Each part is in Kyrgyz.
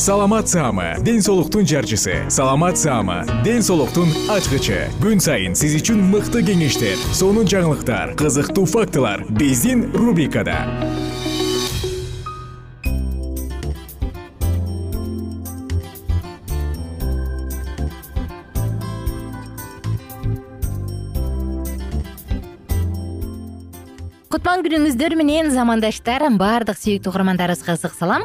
саламат саама ден соолуктун жарчысы. Саламат саама ден соолуктун ачкычы. Күн сайын сиз үчүн мыкты кеңештер сонун жаңылыктар кызыктуу фактылар биздин рубрикада. Кутман күнүңүздөр менен замандаштар баардык сүйүктүү угармандарыбызга ысык салам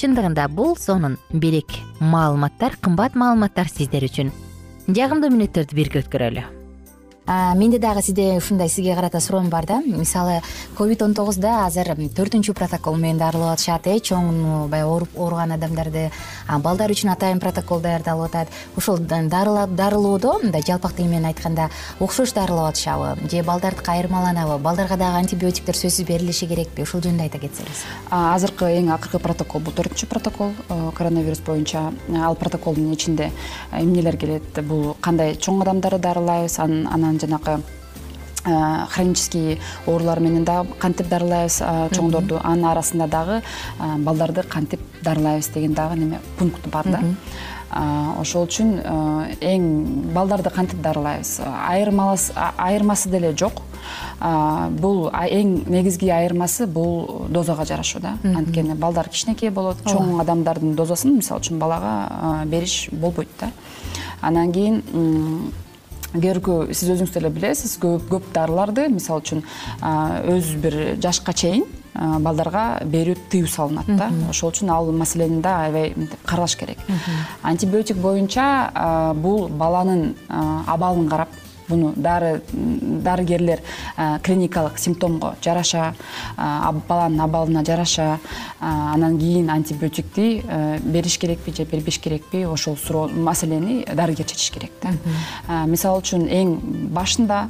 чындыгында бул сонун белек маалыматтар кымбат маалыматтар сиздер үчүн. Жагымдуу мүнөттөрдү бирге өткөрөлү менде дагы сизде ушундай сизге карата суроом бар да. Мисалы ковид он тогузда азыр төртүнчү протокол менен дарылап атышат э чоң баягы ооруган адамдарды балдар үчүн атайын протокол даярдалып атат. Ошол дарылоодо мындай жалпак тил менен айтканда окшош дарылап атышабы же балдардыкы айырмаланабы балдарга дагы антибиотиктер сөзсүз берилиши керекпи? Ушул жөнүндө айта кетсеңиз. Азыркы эң акыркы протокол бул төртүнчү протокол. Э, коронавирус боюнча ал протоколдун ичинде эмнелер келет? Бул кандай чоң адамдарды дарылайбыз? Анан жанагы хронический оорулар менен дагы кантип дарылайбыз чоңдорду. Анын арасында дагы балдарды кантип дарылайбыз деген дагы неме пункт бар да. Ошол үчүн эң балдарды кантип дарылайбыз? Айырмасы деле жок. Бул эң негизги айырмасы бул дозага жарашуу да. Анткени балдар кичинекей болот чоң адамдардын дозасын мисалы үчүн балага бериш болбойт да. Анан кийин көркү сиз өзүңүз деле билесиз көп дарыларды мисалы үчүн өз бир жашка чейин балдарга берүү тыюу салынат да. Ошол үчүн ал маселени да аябай мынтип каралаш керек. Антибиотик боюнча бул баланын абалын карап буну дары дарыгерлер клиникалык симптомго жараша баланын абалына жараша анан кийин антибиотикти бериш керекпи же бербеш керекпи ошол суроо маселени дарыгер чечиш керек да. Мисалы үчүн эң башында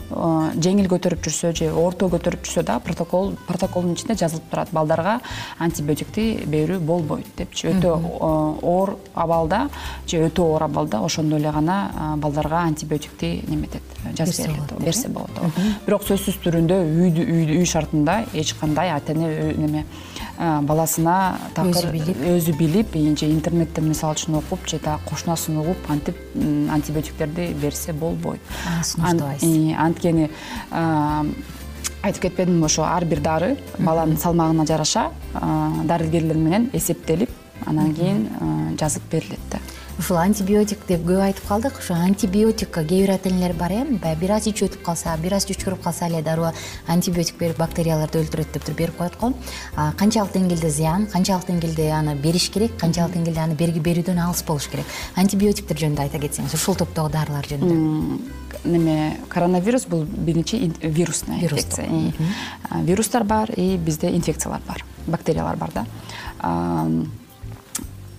жеңил көтөрүп жүрсө же орто көтөрүп жүрсө дагы протокол протоколдун ичинде жазылып турат. Балдарга антибиотикти берүү болбойт депчи. Өтө оор абалда же өтө оор абалда ошондо эле гана балдарга антибиотикти неметет жазып берилет берсе болот ооба бирок сөзсүз түрүндө үй шартында эч кандай ата эне неме баласына такыр өзү билип. же интернеттен мисалы үчүн окуп же дагы кошунасын угуп антип антибиотиктерди берсе болбойт. Сунуштабайсыз анткени айтып кетпедимби ошо ар бир дары баланын салмагына жараша дарыгерлер менен эсептелип анан кийин жазып берилет да ушул антибиотик деп көп айтып калдык. Ошо антибиотикка кээ бир ата энелер бар э баягы бир аз ичип өтүп калса бир аз чучкуруп калса эле дароо антибиотик берип бактерияларды өлтүрөт деп туруп берип коет го. Канчалык деңгээлде зыян канчалык деңгээлде аны бериш керек канчалык деңгээлде аны берүүдөн алыс болуш керек. Антибиотиктер жөнүндө айта кетсеңиз ушул топтогу дарылар жөнүндө. Неме коронавирус бул биринчи вирусный инфекция вирустар бар и бизде инфекциялар бар бактериялар бар да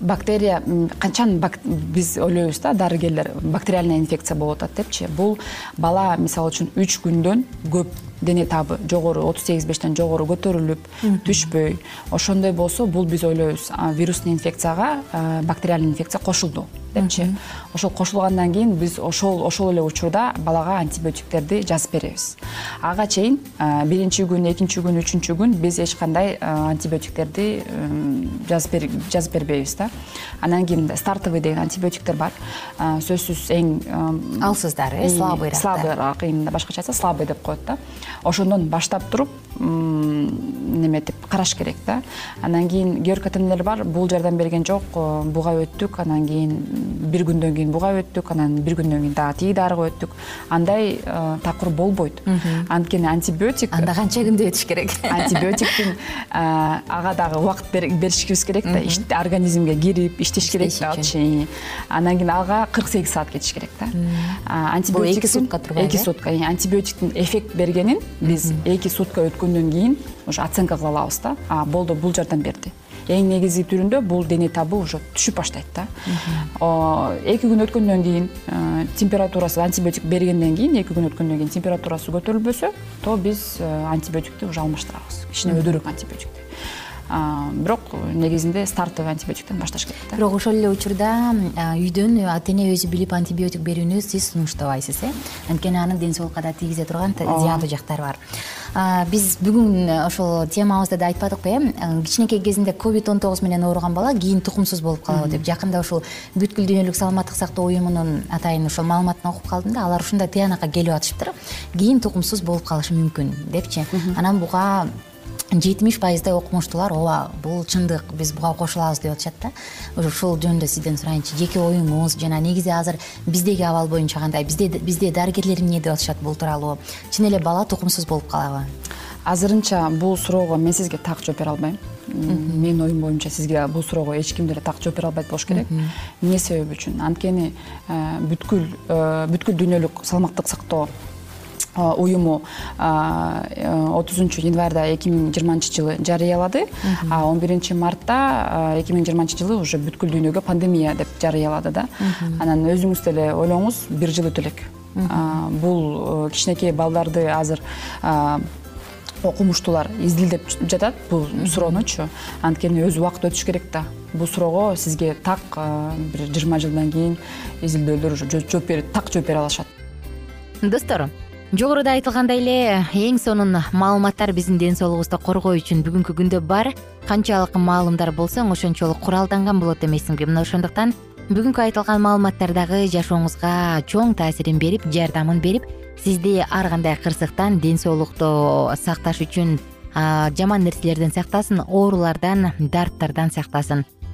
бактерия качан биз ойлойбуз да дарыгерлер бактериальная инфекция болуп атат депчи. Бул бала мисалы үчүн үч күндөн көп дене табы жогору отуз сегиз бештен жогору көтөрүлүп түшпөй. Ошондой болсо бул биз ойлойбуз вирусный инфекцияга бактериальный инфекция кошулду депчи. Ошол кошулгандан кийин биз ошол ошол эле учурда балага антибиотиктерди жазып беребиз. Ага чейин биринчи күн экинчи күн үчүнчү күн биз эч кандай антибиотиктерди жазып бербейбиз да. Анан кийин стартовый деген антибиотиктер бар. Сөзсүз эң алсыздар э слабыйраак слабыйраак именно башкача айтса слабый деп коет да. Ошондон баштап туруп неметип караш керек да. Анан кийин кээ бар бул жардам берген жок буга өттүк анан кийин бир күндөн кийин буга өттүк анан бир күндөн кийин дагы тиги дарыга өттүк. Андай такыр болбойт. Анткени антибиотик анда канча күндө өтүш керек? Антибиотиктин ага дагы убакыт беришибиз керек да. Организмге кирип иштеш керек да алчы андан кийин ага кырк сегиз саат кетиш керек да. Антибиотик эки сутка турбайбы эки сутка. Антибиотиктин эффект бергенин биз эки сутка өткөндөн кийин уже оценка кыла алабыз да болду бул жардам берди эң негизги түрүндө бул дене табы уже түшүп баштайт да. Эки күн өткөндөн кийин э, температурасы антибиотик бергенден кийин эки күн өткөндөн кийин температурасы көтөрүлбөсө то биз э, антибиотикти уже алмаштырабыз. Кичине өйдөрөөк антибиотикти бирок негизинде стартовый антибиотиктен башташ керек да. Бирок ошол эле учурда үйдөн ата эне өзү билип антибиотик берүүнү сиз сунуштабайсыз э? Анткени анын ден соолукка да тийгизе турган зыяндуу жактары бар. Биз бүгүн ошол темабызда да айтпадыкпы э? Кичинекей кезинде ковид он тогуз менен ооруган бала кийин тукумсуз болуп калабы деп. Жакында ушул бүткүл дүйнөлүк саламаттык сактоо уюмунун атайын ошол маалыматын окуп калдым да алар ушундай тыянакка келип атышыптыр. Кийин тукумсуз болуп калышы мүмкүн депчи. Анан буга жетимиш пайыздай окумуштуулар ооба бул чындык биз буга кошулабыз деп атышат да. Ушул жөнүндө сизден сурайынчы жеке оюңуз жана негизи азыр биздеги абал боюнча кандай бизде бизде дарыгерлер эмне деп атышат бул тууралуу? Чын эле бала тукумсуз болуп калабы? Азырынча бул суроого мен сизге так жооп бере албайм. Менин оюм боюнча сизге бул суроого эч ким деле так жооп бере албайт болуш керек. Эмне себеби үчүн? Анткени э, бүткүл э, бүткүл дүйнөлүк саламаттык сактоо уюму отузунчу январда эки миң жыйырманчы жылы жарыялады. А он биринчи мартта эки миң жыйырманчы жылы уже бүткүл дүйнөгө пандемия деп жарыялады да. Анан өзүңүз деле ойлоңуз бир жыл өтө элек бул э, кичинекей балдарды азыр окумуштуулар изилдеп жатат бул суроонучу анткени өзү убакыт өтүш керек да. Бул суроого сизге так бир жыйырма жылдан кийин изилдөөлөр уже жооп так жооп бере алышат. Достор жогоруда айтылгандай эле эң сонун маалыматтар биздин ден соолугубузду коргоо үчүн бүгүнкү күндө бар. Канчалык маалымдар болсоң ошончолук куралданган болот эмессиңби мына ошондуктан бүгүнкү айтылган маалыматтар дагы жашооңузга чоң таасирин берип жардамын берип сизди ар кандай кырсыктан ден соолукту сакташ үчүн жаман нерселерден сактасын оорулардан дарттардан сактасын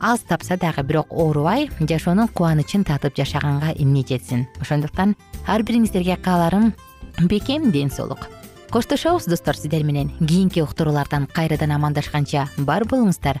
аз тапса дагы бирок оорубай жашоонун кубанычын татып жашаганга эмне жетсин ошондуктан ар бириңиздерге кааларым бекем ден соолук. Коштошобуз достор сиздер менен кийинки уктуруулардан кайрадан амандашканча бар болуңуздар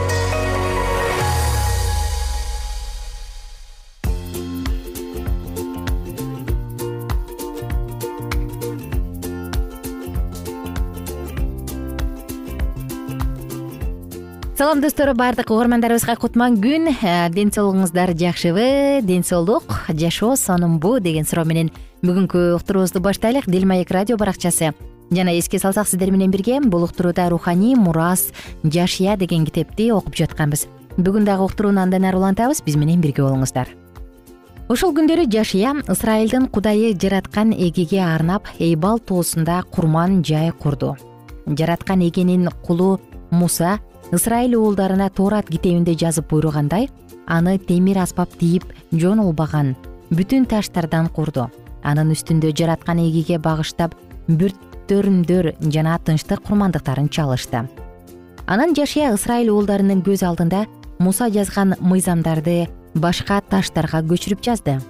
салам достор баардык угармандарыбызга кутман күн. Э, ден соолугуңуздар жакшыбы ден соолук жашоо сонунбу деген суроо менен бүгүнкү уктуруубузду баштайлык дил маек радио баракчасы. Жана эске салсак сиздер менен бирге бул уктурууда руханий мурас жашия деген китепти окуп жатканбыз. Бүгүн дагы уктурууну андан ары улантабыз биз менен бирге болуңуздар. Ушул күндөрү жашия ысрайылдын кудайы жараткан эгеге арнап эйбал тоосунда курман жай курду. Жараткан эгенин кулу муса ысрайыл уулдарына тоорат китебинде жазып буйругандай аны темир аспап тийип жонулбаган бүтүн таштардан курду. Анын үстүндө жараткан эгеге багыштап бүрттөрүмдөр жана тынчтык курмандыктарын чалышты. Анан жашия ысрайыл уулдарынын көз алдында муса жазган мыйзамдарды башка таштарга көчүрүп жазды.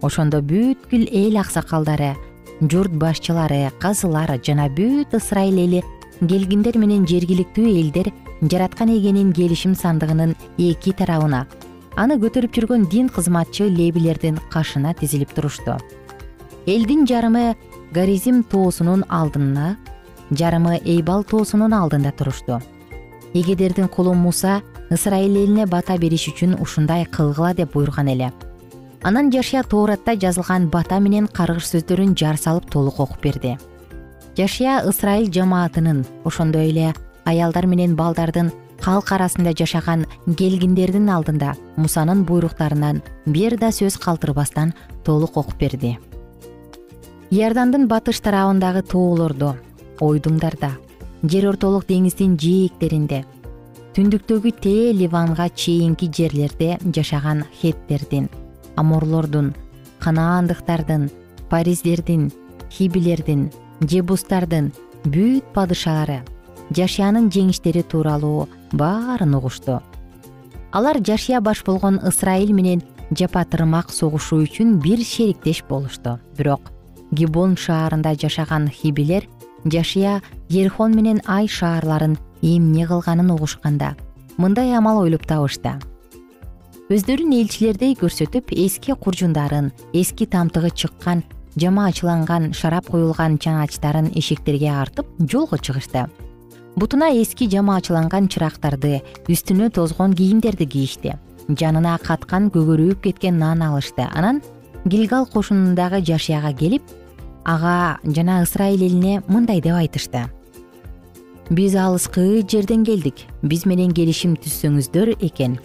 Ошондо бүткүл эл аксакалдары журт башчылары казылар жана бүт ысрайыл эли келгиндер менен жергиликтүү элдер жараткан эгенин келишим сандыгынын эки тарабына. Аны көтөрүп жүргөн дин кызматчы лебилердин кашына тизилип турушту элдин жарымы горизим тоосунун алдына жарымы эйбал тоосунун алдында турушту эгедердин кулу муса ысрайыл элине бата бериш үчүн ушундай кылгыла деп буйруган эле. Анан жашия тооратта жазылган бата менен каргыш сөздөрүн жар салып толук окуп берди. Жашия ысрайыл жамаатынын ошондой эле аялдар менен балдардын калк арасында жашаган келгиндердин алдында мусанын буйруктарынан бир да сөз калтырбастан толук окуп берди. Иордандын батыш тарабындагы тоолордо ойдуңдар да жер ортолук деңиздин жээктеринде түндүктөгү тээ ливанга чейинки жерлерде жашаган хеттердин аморлордун канаандыктардын париздердин хибилердин жебустардын бүт падышалары жашиянын жеңиштери тууралуу баарын угушту. Алар жашия баш болгон ысрайыл менен жапатырмак согушуу үчүн бир шериктеш болушту. Бирок гибон шаарында жашаган хибилер жашия ерхон менен ай шаарларын эмне кылганын угушканда мындай амал ойлоп табышты. Өздөрүн элчилердей көрсөтүп эски куржундарын эски тамтыгы чыккан жама ачыланган шарап куюлган чаначтарын эшектерге артып жолго чыгышты бутуна эски жама ачыланган чырактарды үстүнө тозгон кийимдерди кийишти. Жанына каткан көгөрүүп кеткен нан алышты. Анан гилгал кошунундагы жашияга келип ага жана ысрайыл элине мындай деп айтышты. Биз алыскы жерден келдик. Биз менен келишим түзсөңүздөр экен.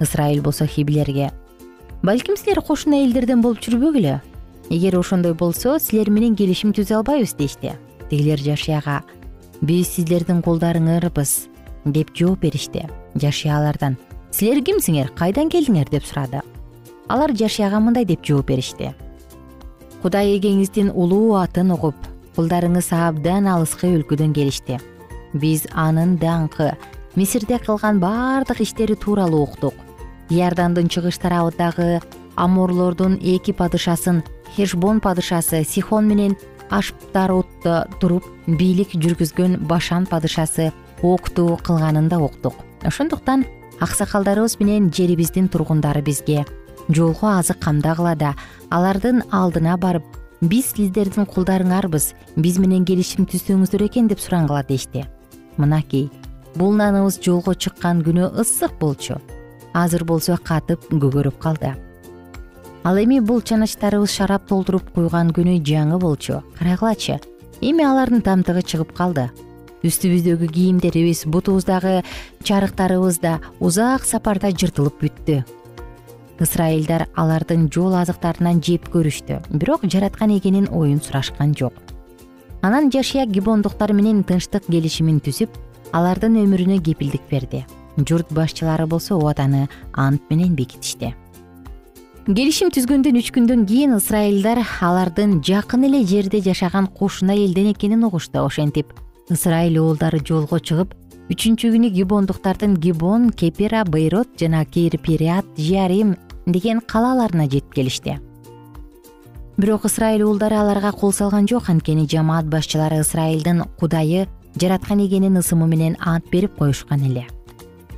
Ысрайыл болсо хибилерге балким силер кошуна элдерден болуп жүрбөгүлө эгер ошондой болсо силер менен келишим түзө албайбыз дешти. Тигилер жашыяга биз сиздердин кулдарыңарбыз деп жооп беришти жашыя алардан силер кимсиңер? Кайдан келдиңер? деп сурады. Алар жашыяга мындай деп жооп беришти. Кудай эгеңиздин улуу атын угуп кулдарыңыз абдан алыскы өлкөдөн келишти. Биз анын даңкы мисирде кылган баардык иштери тууралуу уктук. Иордандын чыгыш тарабындагы аморлордун эки падышасын хешбон падышасы сихон менен ашптарутта туруп бийлик жүргүзгөн башан падышасы окту кылганын да уктук. Ошондуктан аксакалдарыбыз менен жерибиздин тургундары бизге. Жолго азык камдагыла да алардын алдына барып биз сиздердин кулдарыңарбыз биз менен келишим түзсөңүздөр экен деп сурангыла дешти мынакей бул наныбыз жолго чыккан күнү ысык болчу. Азыр болсо катып көгөрүп калды ал эми бул чаначтарыбыз шарап толтуруп куйган күнү жаңы болчу. Карагылачы эми алардын тамтыгы чыгып калды. Үстүбүздөгү кийимдерибиз бутубуздагы чарыктарыбыз да узак сапарда жыртылып бүттү. Ысрайылдар алардын жол азыктарынан жеп көрүштү. Бирок жараткан эгенин оюн сурашкан жок. Анан жашыя гибондуктар менен тынчтык келишимин түзүп алардын өмүрүнө кепилдик берди. Журт башчылары болсо убаданы ант менен бекитишти келишим түзгөндөн үч күндөн кийин ысрайылдар алардын жакын эле жерде жашаган кошуна элден экенин угушту ошентип. Ысрайыл уулдары жолго чыгып үчүнчү күнү гибондуктардын гибон кепира бейрот жана кирпириат жиарим деген калааларына жетип келишти. Бирок ысрайыл уулдары аларга кол салган жок анткени жамаат башчылары ысрайылдын кудайы жараткан эгенин ысымы менен ант берип коюшкан эле.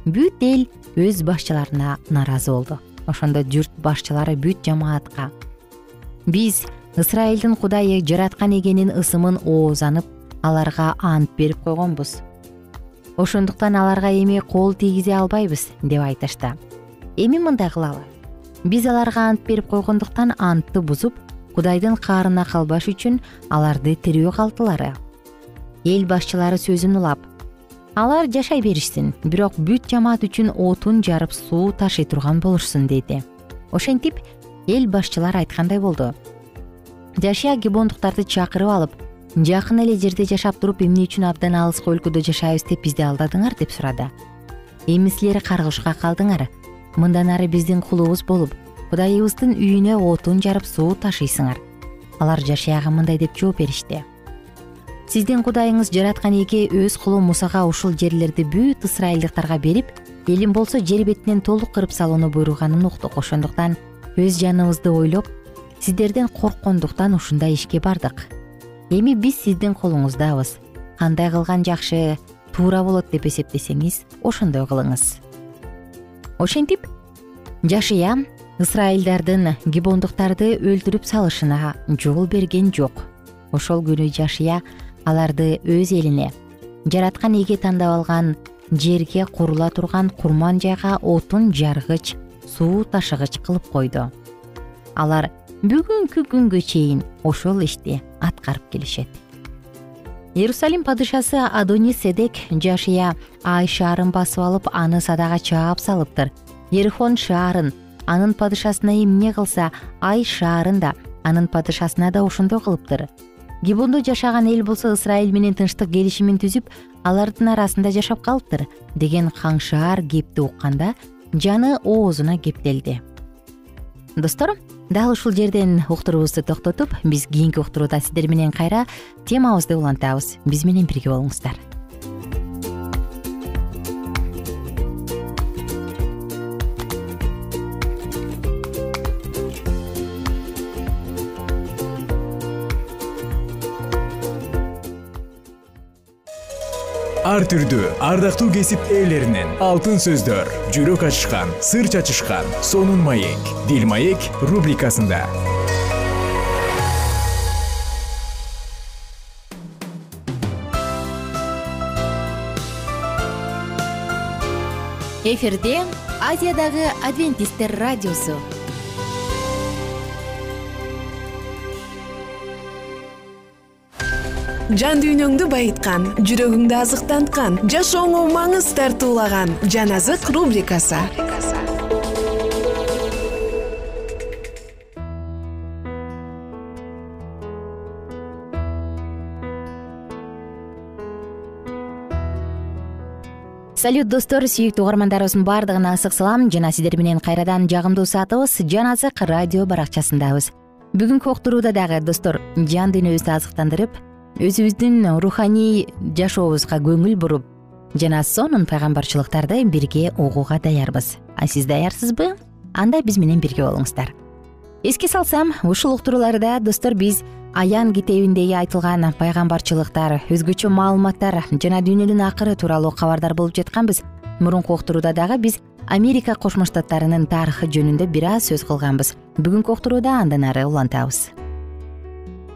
Бүт эл өз башчыларына нааразы болду ошондо журт башчылары бүт жамаатка. Биз ысрайылдын кудайы жараткан эгенин ысымын оозанып аларга ант берип койгонбуз. Ошондуктан аларга эми кол тийгизе албайбыз деп айтышты. Эми мындай кылалы. Биз аларга ант берип койгондуктан антты бузуп кудайдын каарына калбаш үчүн аларды тирүү калтылары. Эл башчылары сөзүн улап алар жашай беришсин бирок бүт жамаат үчүн отун жарып суу ташый турган болушсун деди ошентип эл башчылары айткандай болду. Жашия гибондуктарды чакырып алып жакын эле жерде жашап туруп эмне үчүн абдан алыскы өлкөдө жашайбыз деп бизди алдадыңар деп сурады. Эми силер каргышка калдыңар. Мындан ары биздин кулубуз болуп кудайыбыздын үйүнө отун жарып суу ташыйсыңар. Алар жашаяга мындай деп жооп беришти сиздин кудайыңыз жараткан эге өз кулу мусага ушул жерлерди бүт ысрайылдыктарга берип элим болсо жер бетинен толук кырып салууну буйруганын уктук. Ошондуктан өз жаныбызды ойлоп сиздерден корккондуктан ушундай ишке бардык. Эми биз сиздин колуңуздабыз. Кандай кылган жакшы туура болот деп эсептесеңиз ошондой кылыңыз. Ошентип жашыя ысрайылдардын гибондуктарды өлтүрүп салышына жол берген жок. Ошол күнү жашыя аларды өз элине жараткан эге тандап алган жерге курула турган курман жайга отун жаргыч суу ташыгыч кылып койду. Алар бүгүнкү күнгө чейин ошол ишти аткарып келишет. Иерусалим падышасы адони седек жашыя ай шаарын басып алып аны садага чаап салыптыр ерихон шаарын анын падышасына эмне кылса ай шаарын да анын падышасына да ошондой кылыптыр гибондо жашаган эл болсо ысрайыл менен тынчтык келишимин түзүп алардын арасында жашап калыптыр деген каңшаар кепти укканда жаны оозуна кептелди. Достор дал ушул жерден уктуруубузду токтотуп биз кийинки уктурууда сиздер менен кайра темабызды улантабыз. Биз менен бирге болуңуздар ар түрдүү ардактуу кесип ээлеринен алтын сөздөр жүрөк ачышкан сыр чачышкан сонун маек дил маек рубрикасында. Эфирде азиядагы адвентисттер радиосу. Жан дүйнөңдү жүрөгүңдү азыктанткан жашооңо маңыз тартуулаган жан азык рубрикасы. Салют достор сүйүктүү угармандарыбыздын баардыгына ысык салам. Жана сиздер менен кайрадан жагымдуу саатыбыз жан азык радио баракчасындабыз. Бүгүнкү уктурууда дагы достор жан дүйнөбүздү азыктандырып өзүбүздүн руханий жашообузга көңүл буруп жана сонун пайгамбарчылыктарды бирге угууга даярбыз. А сиз даярсызбы? Анда биз менен бирге болуңуздар. Эске салсам ушул уктурууларда достор биз аян китебиндеги айтылган пайгамбарчылыктар өзгөчө маалыматтар жана дүйнөнүн акыры тууралуу кабардар болуп жатканбыз. Мурунку уктурууда дагы биз америка кошмо штаттарынын тарыхы жөнүндө бир аз сөз кылганбыз. Бүгүнкү уктурууда андан ары улантабыз.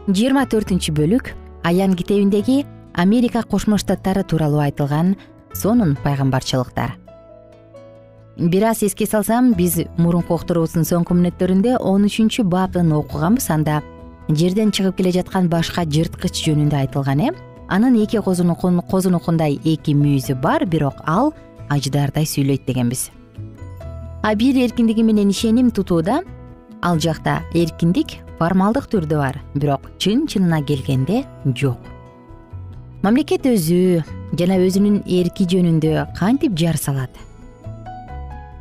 Жыйырма төртүнчү бөлүк аян китебиндеги америка кошмо штаттары тууралуу айтылган сонун пайгамбарчылыктар. Бир аз эске салсам биз мурунку уктуруубуздун соңку мүнөттөрүндө он үчүнчү бабын окуганбыз. Анда жерден чыгып келе жаткан башка жырткыч жөнүндө айтылган э? Анын эки козунукундай эки мүйүзү бар бирок ал аждаардай сүйлөйт дегенбиз. А бир эркиндиги менен ишеним тутууда ал жакта эркиндик формалдык түрдө бар бирок чын чынына келгенде жок. Мамлекет өзү жана өзүнүн эрки жөнүндө кантип жар салат?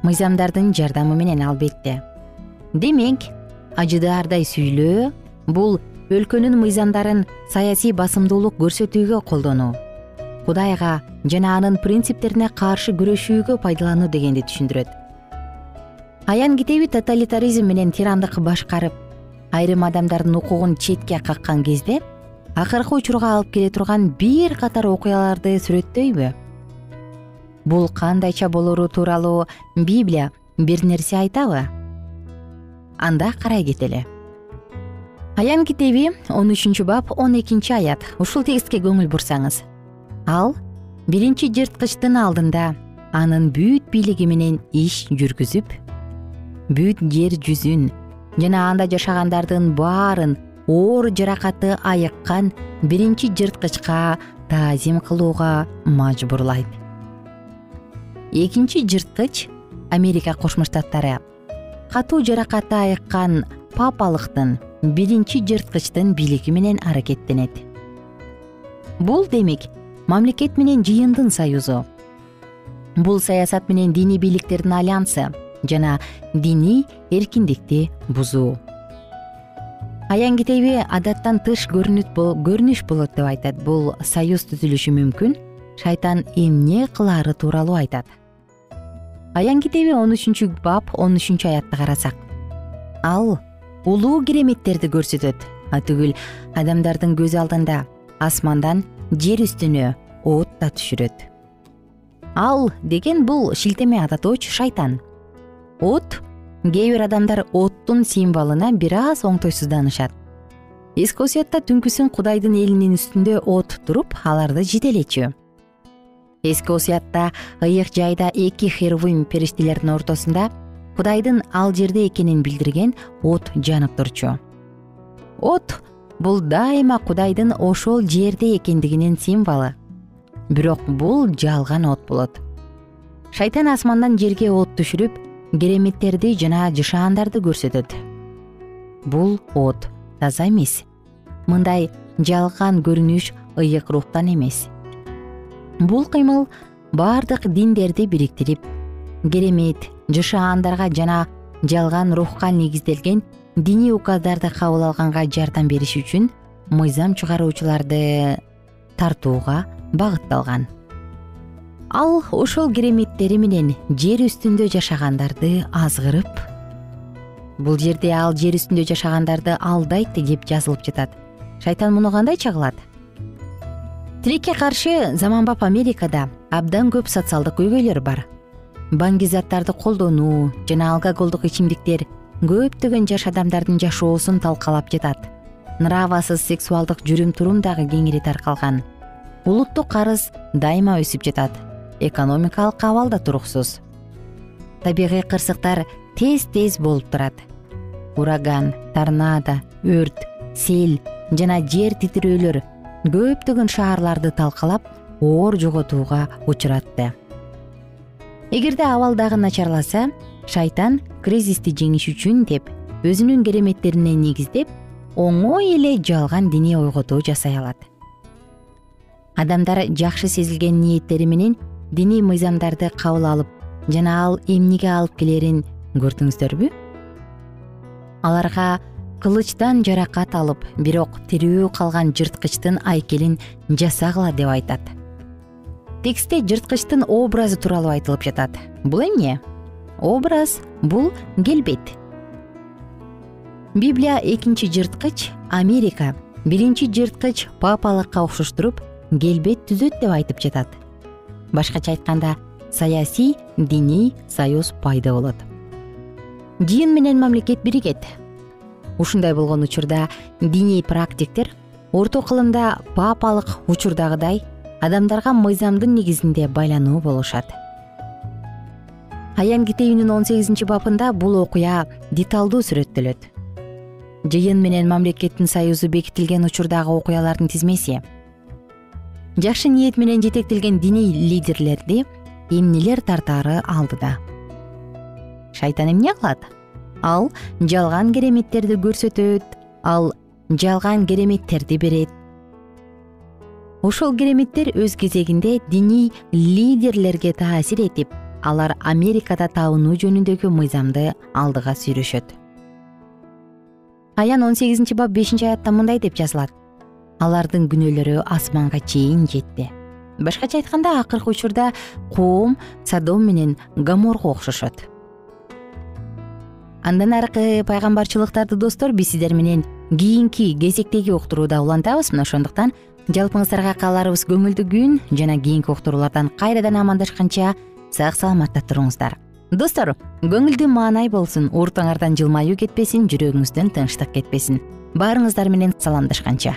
Мыйзамдардын жардамы менен албетте. Демек ажыдаардай сүйлөө бул өлкөнүн мыйзамдарын саясий басымдуулук көрсөтүүгө колдонуу кудайга жана анын принциптерине каршы күрөшүүгө пайдалануу дегенди түшүндүрөт. Аян китеби тоталитаризм менен тирандык башкарып айрым адамдардын укугун четке каккан кезде акыркы учурга алып келе турган бир катар окуяларды сүрөттөйбү. Бул кандайча болору тууралуу библия бир нерсе айтабы? Анда карай кетели. Аян китеби он үчүнчү бап он экинчи аят. Ушул текстке көңүл бурсаңыз. Ал биринчи жырткычтын алдында анын бүт бийлиги менен иш жүргүзүп бүт жер жүзүн жана анда жашагандардын баарын оор жаракаты айыккан биринчи жырткычка таазим кылууга мажбурлайт. Экинчи жырткыч америка кошмо штаттары. Катуу жаракаты айыккан папалыктын биринчи жырткычтын бийлиги менен аракеттенет. Бул демек мамлекет менен жыйындын союзу. Бул саясат менен диний бийликтердин альянсы жана диний эркиндикти бузуу. Аян китеби адаттан тыш көрүнүш болот деп айтат. Бул союз түзүлүшү мүмкүн шайтан эмне кылаары тууралуу айтат. Аян китеби он үчүнчү бап он үчүнчү аятты карасак. Ал улуу кереметтерди көрсөтөт. Атүгүл адамдардын көз алдында асмандан жер үстүнө от да түшүрөт. Ал деген бул шилтеме ататоочу шайтан от кээ бир адамдар оттун символуна бир аз оңтойсузданышат. Эски түнкүсүн кудайдын элинин үстүндө от туруп аларды жетелечү эски осуятта ыйык жайда эки херувим периштелердин ортосунда кудайдын ал жерде экенин билдирген от жанып турчу. От бул дайыма кудайдын ошол жерде экендигинин символу. Бирок бул жалган от болот. Шайтан асмандан жерге от түшүрүп кереметтерди жана жышаандарды көрсөтөт. Бул от таза эмес. Мындай жалган көрүнүш ыйык рухтан эмес. Бул кыймыл баардык диндерди бириктирип керемет жышаандарга жана жалган рухка негизделген диний указдарды кабыл алганга жардам бериш үчүн мыйзам чыгаруучуларды тартууга багытталган ал ошол кереметтери менен жер үстүндө жашагандарды азгырып бул жерде ал жер үстүндө жашагандарды алдайт деп жазылып жатат. Шайтан муну кандайча кылат тилекке каршы заманбап америкада абдан көп социалдык көйгөйлөр бар. Баңгизаттарды колдонуу жана алкоголдук ичимдиктер көптөгөн жаш адамдардын жашоосун талкалап жатат. Нравасыз сексуалдык жүрүм турум дагы кеңири таркалган. Улуттук карыз дайыма өсүп жатат экономикалык абал да туруксуз табигый кырсыктар тез тез болуп турат. Ураган торнадо өрт сел жана жер титирөөлөр көптөгөн шаарларды талкалап оор жоготууга учуратты. Эгерде абал дагы начарласа шайтан кризисти жеңиш үчүн деп өзүнүн кереметтерине негиздеп оңой эле жалган диний ойготуу жасай алат. Адамдар жакшы сезилген ниеттери менен диний мыйзамдарды кабыл алып жана ал эмнеге алып келерин көрдүңүздөрбү? Аларга кылычтан жаракат алып бирок тирүү калган жырткычтын айкелин жасагыла деп айтат. Текстте жырткычтын образы тууралуу айтылып жатат. Бул эмне? Образ бул келбет. Библия экинчи жырткыч америка. Биринчи жырткыч папалыкка окшоштуруп келбет түзөт деп айтып жатат башкача айтканда саясий диний союз пайда болот. Дин менен мамлекет биригет. Ушундай болгон учурда диний практиктер орто кылымда папалык учурдагыдай адамдарга мыйзамдын негизинде байлануу болушат. Аян китебинин он сегизинчи бабында бул окуя деталдуу сүрөттөлөт жыйын менен мамлекеттин союзу бекитилген учурдагы окуялардын тизмеси жакшы ниет менен жетектелген диний лидерлерди эмнелер тартаары алдыда? Шайтан эмне кылат? Ал жалган кереметтерди көрсөтөт ал жалган кереметтерди берет. Ошол кереметтер өз кезегинде диний лидерлерге таасир этип алар америкада табынуу жөнүндөгү мыйзамды алдыга сүйрөшөт. Аян он сегизинчи бап бешинчи аятта мындай деп жазылат алардын күнөөлөрү асманга чейин жетти башкача айтканда акыркы учурда коом садом менен гаморго окшошот. Андан аркы пайгамбарчылыктарды достор биз сиздер менен кийинки кезектеги уктурууда улантабыз. Мына ошондуктан жалпыңыздарга кааларыбыз көңүлдүү күн жана кийинки уктуруулардан кайрадан амандашканча сак саламатта туруңуздар. Достор көңүлдүү маанай болсун уртуңардан жылмаюу кетпесин жүрөгүңүздөн тынчтык кетпесин. Баарыңыздар менен саламдашканча